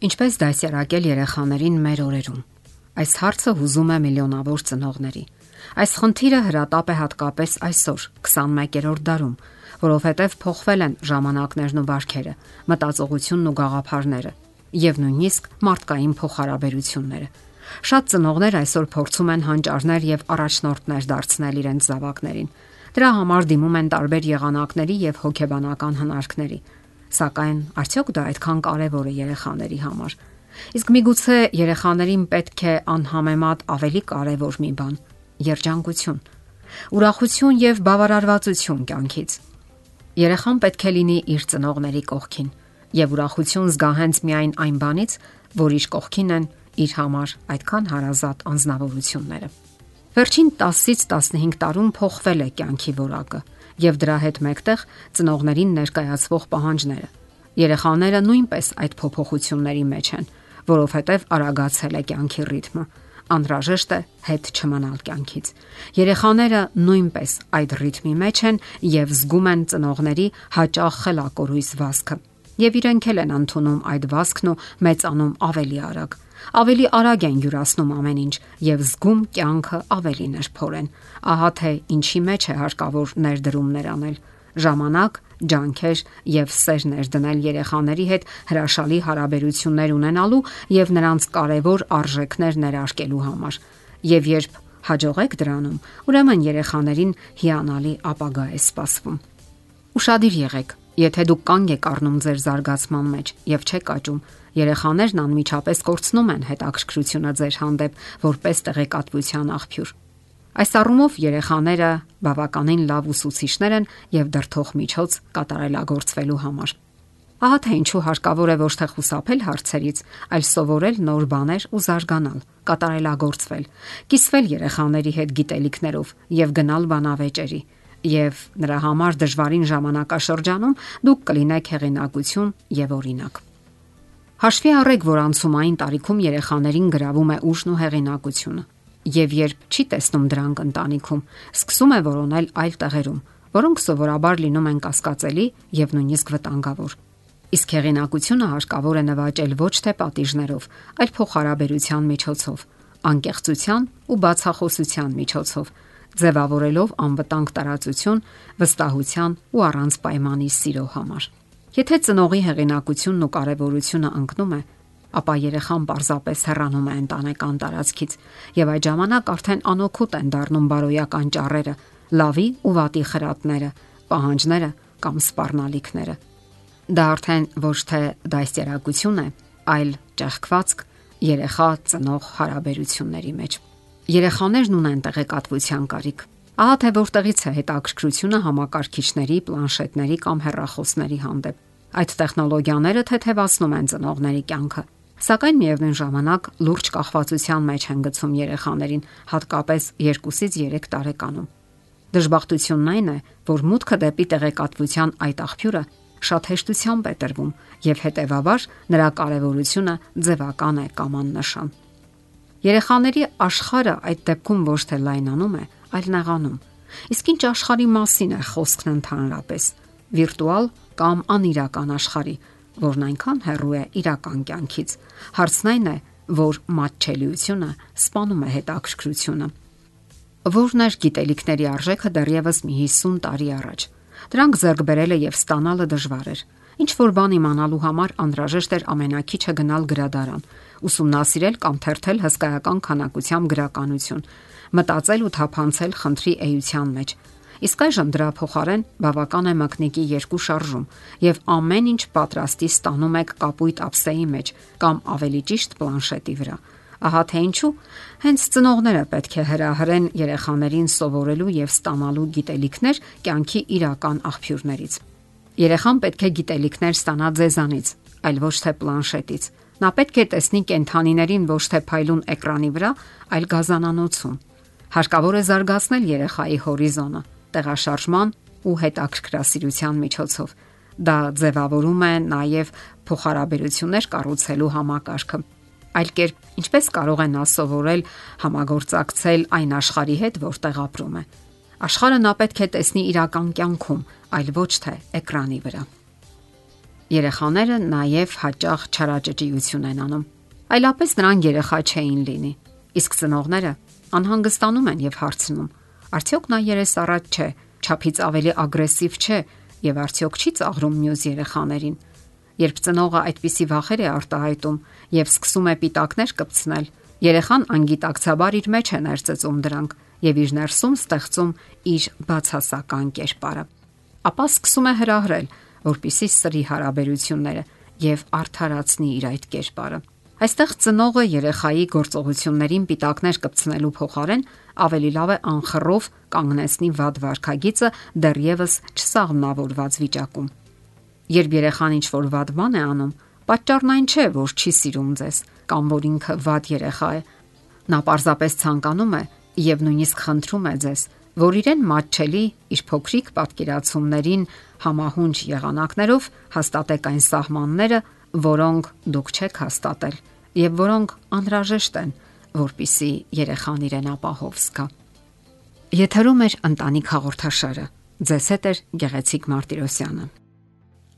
Ինչպես դասյարակել երեխաներին մեր օրերում։ Այս հարցը հուզում է միլիոնավոր ծնողների։ Այս խնդիրը հրատապ է հատկապես այսօր, 21-րդ դարում, որովհետև փոխվել են ժամանակներն ու բարքերը, մտածողությունն ու գաղափարները, եւ նույնիսկ մարդկային փոխհարաբերությունները։ Շատ ծնողներ այսօր փորձում են հանճարներ եւ առաջնորդներ դարձնել իրենց զավակներին։ Դրա համար դիմում են տարբեր եղանակների եւ հոգեբանական հնարքների Սակայն արդյոք դա այդքան կարևոր է երեխաների համար։ Իսկ միգուցե երեխաներին պետք է անհամեմատ ավելի կարևոր մի բան՝ երջանկություն, ուրախություն եւ բավարարվածություն կյանքից։ Երեխան պետք է լինի իր ծնողների կողքին եւ ուրախություն զգա հենց միայն այն բանից, որ իր կողքին են իր համար այդքան հարազատ անznավորությունները։ Վերջին 10-ից 15 տարում փոխվել է կյանքի որակը եւ դրա հետ մեկտեղ ծնողներին ներկայացվող պահանջները։ Երեխաները նույնպես այդ փոփոխությունների մեջ են, որովհետեւ արագացել է կյանքի ռիթմը անհրաժեշտ է հետ չմնալ կյանքից։ Երեխաները նույնպես այդ ռիթմի մեջ են եւ զգում են ծնողների հաճախ խելակորույս վասկը։ Եվ իրենք էլ են ընդունում այդ վասկն ու մեծանում ավելի արագ ավելի արագ են յուրացնում ամեն ինչ եւ զգում կյանքը ավելի նրբորեն։ Ահա թե ինչի մեջ է հարկավոր ներդրումներ անել։ Ժամանակ, ջանքեր եւ սեր ներդնել երեխաների հետ հրաշալի հարաբերություններ ունենալու եւ նրանց կարևոր արժեքներ ներարկելու համար։ Եվ երբ հաջողեք դրանում, ուրեմն երեխաներին հիանալի ապագա է սպասվում։ Ուշադիր եղեք, եթե դուք կանգ եք առնում ձեր զարգացման մեջ եւ չեք աճում, երեխաներն անմիջապես կորցնում են հետաքրքրությունը ձեր հանդեպ որպես տեղեկատվության աղբյուր։ Այս առումով երեխաները բավականին լավ ուսուցիչներ են եւ դրթող միջոց կատարելագործվելու համար։ Ահա թե ինչու հարկավոր է ոչ թե խուսափել հարցերից, այլ սովորել նոր բաներ ու զարգանալ, կատարելագործվել, կիսվել երեխաների հետ գիտելիքներով եւ գնալ բանավեճերի։ Եվ նրա համար դժվարին ժամանակաշրջանում դուք կլինեք հեղինակություն եւ օրինակ։ Հաշվի առեք, որ անցումային տարիքում երեխաներին գրավում է ուժն ու հեղինակությունը եւ երբ չի տեսնում դրանք ընտանիքում, սկսում է որոնել այլ տեղերում, որոնք սովորաբար լինում են կասկածելի եւ նույնիսկ վտանգավոր։ Իսկ հեղինակությունը հարկավոր է նվաճել ոչ թե պատիժներով, այլ փոխհարաբերության միջոցով, անկեղծության ու բացախոսության միջոցով, ձևավորելով անվտանգ տարածություն վստահության ու առանց պայմանի սիրո համար։ Եթե ծնողի հեղինակությունն ու կարևորությունը ընկնում է, ապա երեխան պարզապես հեռանում է ընտանեկան տարածքից եւ այդ ժամանակ արդեն անօքուտ են դառնում բարոյական ճառերը, լավի ու վատի խրատները, պահանջները կամ սпарնալիքները։ Դա արդեն ոչ թե դաստիարակություն է, այլ ճեղքվածք երեխա ծնող հարաբերությունների մեջ։ Երեխաներն ունեն տեղեկատվության կարիք։ Ահա թե որտեղից է հետաքրքրությունը համակարգիչների, պլանշետների կամ հեռախոսների հանդեպ։ Այդ տեխնոլոգիաները թեթևացնում են ծնողների կյանքը, Սակայն միևնույն ժամանակ լուրջ կախվածության մեջ են գցում երեխաներին, հատկապես 2-ից 3 տարեկանում։ Դժբախտությունն այն է, որ մուտքը դեպի տեղեկատվության այդ աղբյուրը շատ հեշտությամբ է տրվում եւ հետեւաբար նրա կարեւորությունը ձևական է կամ աննշան։ Երեխաների աշխարհը այդ դեպքում ոչ թե լայնանում է, այլ նեղանում։ Իսկ ինչ աշխարհի մասին է խոսքն ընդհանրապես՝ վիրտուալ կամ անիրական աշխարհի, որն այնքան հեռու է իրական կյանքից։ Հարցն այն է, որ մատչելիությունը սպանում է հետաքրքրությունը։ Որն էր գիտելիքների արժեքը դեռևս մի 50 տարի առաջ։ Դրանք ձեռք բերելը եւ ստանալը դժվար էր։ Ինչ որ բան իմանալու համար անհրաժեշտ էր ամենակիչը գնալ գրադարան, ուսումնասիրել կամ թերթել հսկայական քանակությամբ գրականություն, մտածել ու թափանցել խնդրի էության մեջ, Իսկ այժմ դրա փոխարեն բավական է մակնիկի երկու շարժում եւ ամեն ինչ պատրաստի ստանում եք կապույտ ափսեի մեջ կամ ավելի ճիշտ պլանշետի վրա։ Ահա թե ինչու հենց ծնողները պետք է հրահրեն երեխաներին սովորելու եւ ստանալու գիտելիքներ կյանքի իրական աղբյուրներից։ Երեխան պետք է գիտելիքներ ստանա ձեզանից, այլ ոչ թե պլանշետից։ Նա պետք է տեսնի կենթանիներին ոչ թե փայլուն էկրանի վրա, այլ գազանանոցում։ Հարկավոր է զարգացնել երեխայի հորիզոնը, տեղաշարժման ու հետաքրքրասիրության միջոցով։ Դա ձևավորում է նաև փոխհարաբերություններ կառուցելու համակարգը։ Այլ կերպ, ինչպես կարող է նա սովորել համագործակցել այն աշխարհի հետ, որտեղ ապրում է։ Աշխարհը նա պետք է տեսնի իրական կյանքում, այլ ոչ թե էկրանի վրա։ Երեխաները նաև հաճախ չարաճճիություն են անում։ Այլապես նրանք երեխա չէին լինի։ Իսկ ծնողները անհանգստանում են եւ հարցնում. արդյոք նա երեսառած չէ, ճափից ավելի ագրեսիվ չէ եւ արդյոք չի ծաղրում մյուս երեխաներին։ Երբ ծնողը այդպիսի վախեր է արտահայտում եւ սկսում է պիտակներ կպցնել, երեխան անգիտակցաբար իր մեջ է ներծծում դրանք եւ իր ներսում ստեղծում իր բացասական կերպարը։ Ապա սկսում է հրահրել, որpիսի սրի հարաբերությունները եւ արդարացնի իր այդ կերպարը։ Այստեղ ծնողը երեխայի գործողություններին պիտակներ կպցնելու փոխարեն ավելի լավ է անխռով կանգնեցնի վատ վարքագիծը դեռևս չսաղմնավորված վիճակում։ Երբ երեխան ինչ որ վատ բան է անում, պատճառն այն չէ, որ չի սիրում ձեզ կամ որ ինքը վատ երեխա է։ Նա պարզապես ցանկանում է եւ նույնիսկ խնդրում է ձեզ, որ իրեն մատչելի իր փոքրիկ պատկերացումներին համահունչ եղանակներով հաստատեք այն սահմանները, որոնք դուք չեք հաստատել եւ որոնք անհրաժեշտ են, որpիսի երեխան իրեն ապահով զգա։ Եթերում է ընտանիք հաղորդաշարը։ Ձեզ հետ է Գեղեցիկ Մարտիրոսյանը։